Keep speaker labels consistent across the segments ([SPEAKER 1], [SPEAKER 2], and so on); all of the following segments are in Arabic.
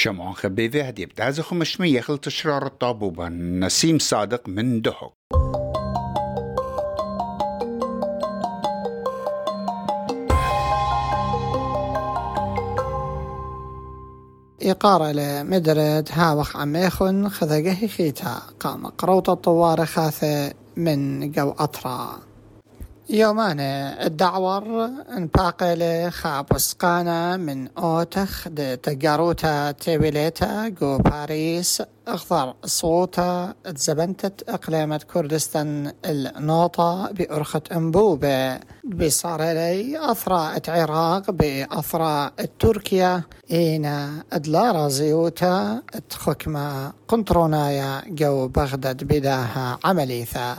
[SPEAKER 1] شمعون خبيذي هدي بتعزخ مشمية خل تشرار الطابوبة نسيم صادق من دهق
[SPEAKER 2] إقارة لمدرد هاوخ عميخن خذقه خيتا. قام قروط الطوار خاثة من جو أطرا. يومان الدعور انباقل خابسقانا من أوتخ دي تقاروتا تيبيليتا جو باريس أخضر صوتا تزبنتت إقليمة كردستان النوطة بأرخة أنبوبة. بصار لي أثراء عراق بأثراء تركيا إينا أدلارا زيوتا تخكما قنطرونايا جو بغداد بداها عمليثا.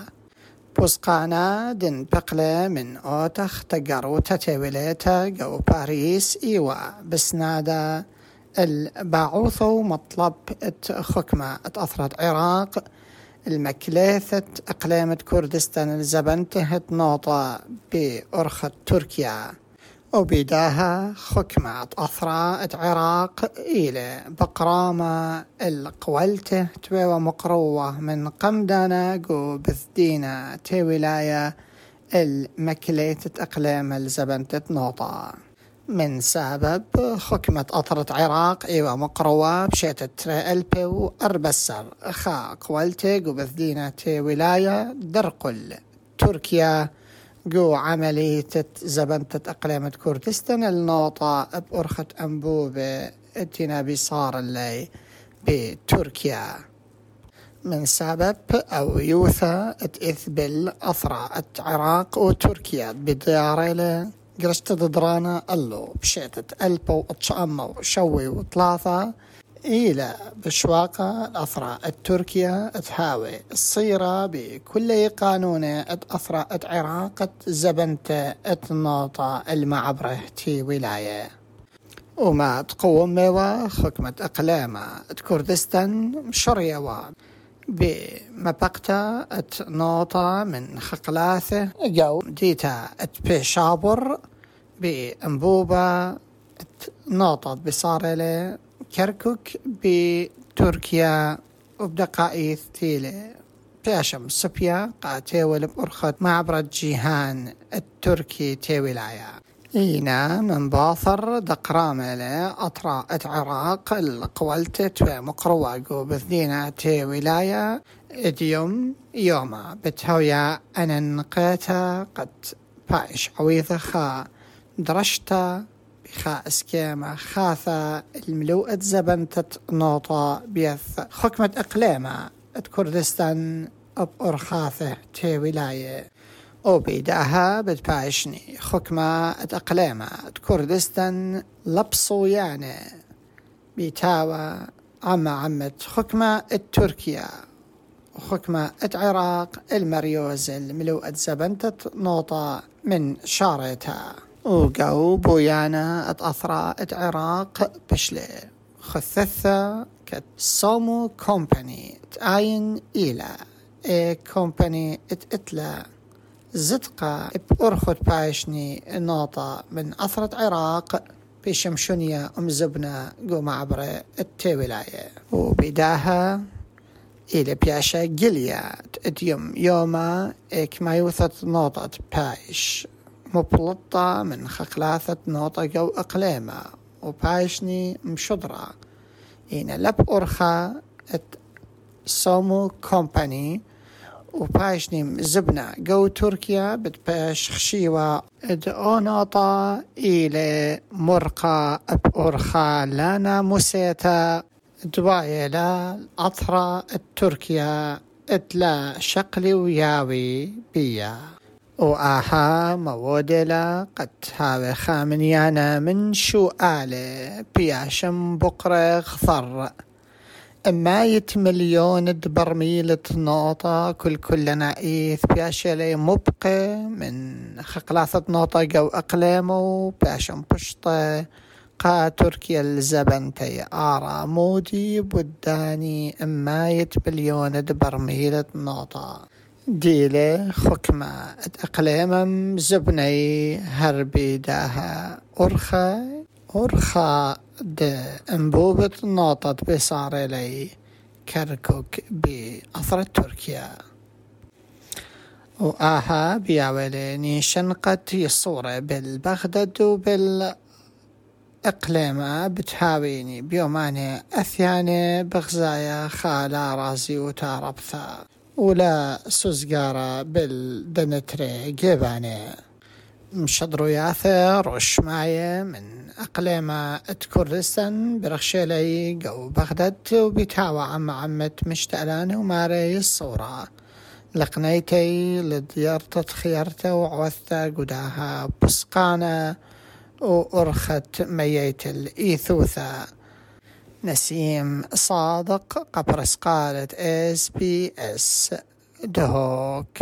[SPEAKER 2] بوسقانا دن بقلة من أوتخ تقرو تتوليتا جو باريس إيوا. بسنادا الباعوثو مطلب ات خكمة. عراق المكليثة أقليمة كردستان الزبنته نوطة بأرخة تركيا. وبداها خكمة أثرى العراق إلى بقرامة القولته تويوة مقروة من قمدانا قو بثدينا تي ولاية المكليتة أقلام الزبنتة نوطة من سبب خكمة أطرة عراق إيوة مقروة بشيتة ألبي وأربسر خا قولته قو بثدينا تي ولاية درقل تركيا جو عملية زبنتة أقليمة كردستان النوطة بأرخة أنبوبة اتنا بصار اللي بتركيا. من سبب أو يوثا اتإثبل أثرى العراق وتركيا بديارة قرشت ضدرانا اللو بشيتة ألبو اتشأمو شوي وثلاثة إلى بشواقة الأثرى التركيا تهاوي الصيرة بكل قانون أثرى العراق زبنت النوطة المعبرة تي ولاية. وما تقوم ميوا حكمة أقلامة كردستان مشريوا بمبقتا نوطة من خقلاثة جو ديتا بيشابر بأنبوبة نوطة بصارلة كركوك بتركيا وبدقائق تيلة بيشم سبيا قاتيول بأرخة معبر جيهان التركي تيولايا. إينا من باثر دقراملة أطراء العراق القولتت ومقروة بثدينا تي ولاية إديوم يوما بتهويا أنا نقيتا قد بايش عويثة خا درشتا خا اسكيما خاثا الملوءة زبنتة نوطة بيث. حكمة اقليمة كردستان اب ارخاثة تي ولاية أو بيداها بتبايشني حكمة اقليمة كردستان لبصو يعني. بيتاوى عما عمت. حكمة التركيا حكمة العراق المريوز الملوءة زبنتة نوطة من شارتها وقاو بويانا اتأثرى العراق بشلي. خثثة سومو كومباني تعاين إلى إي كومباني اتلا زدقة بأرخد بايشني نوطة من أثرة عراق بشمشونيا أم زبنة قو معبرة التولاية وبداها إلى بياشا جليا اديوم يوما إيك ما يوثت نوطة بايش مبلطة من خقلاثة نوطة جو إقليمة وبايشني مشدرة. إينا لب أرخا ات سومو كومباني وبايشني زبنة جو تركيا بتباش خشيوة إد نوطة إلى مرقة بأرخا لانا موسيتا. دوايلا أطرا التركيا اتلا شقلي وياوي بيا. وآها مودلا قد هذا خامنيانا من شو آلة بياشم بقرة خضر إما يت مليون برميل نوطة كل كلنا إيث بياشلي مبقى من خقلاثة نوطة جو أقلامو بياشم بشطة. قا تركيا الزبنتي آرا مودي بداني يت بليون برميل نوطة ديلة خكمة اقليمم زبني هربي داها أرخا. أرخا د أنبوبة ناطت بصار لي كركوك بأثر تركيا. وآها بياوليني شنقت الصورة بالبغداد وبال إقليمة بتهاويني بيوماني أثياني بغزايا خالا رازي وتاربثا. ولا سوزقارة بالدنتري جيباني مشدرو ياثر وشماية من أقليمة كردستان برخشيلي قو بغداد وبيتاوى عم عمت مشتألان وماري الصورة لقنيتي لديارت خيارته وعوثة قداها بسقانة وأرخت ميت الإيثوثة نسيم صادق قبرس قالت اس بي اس دهوك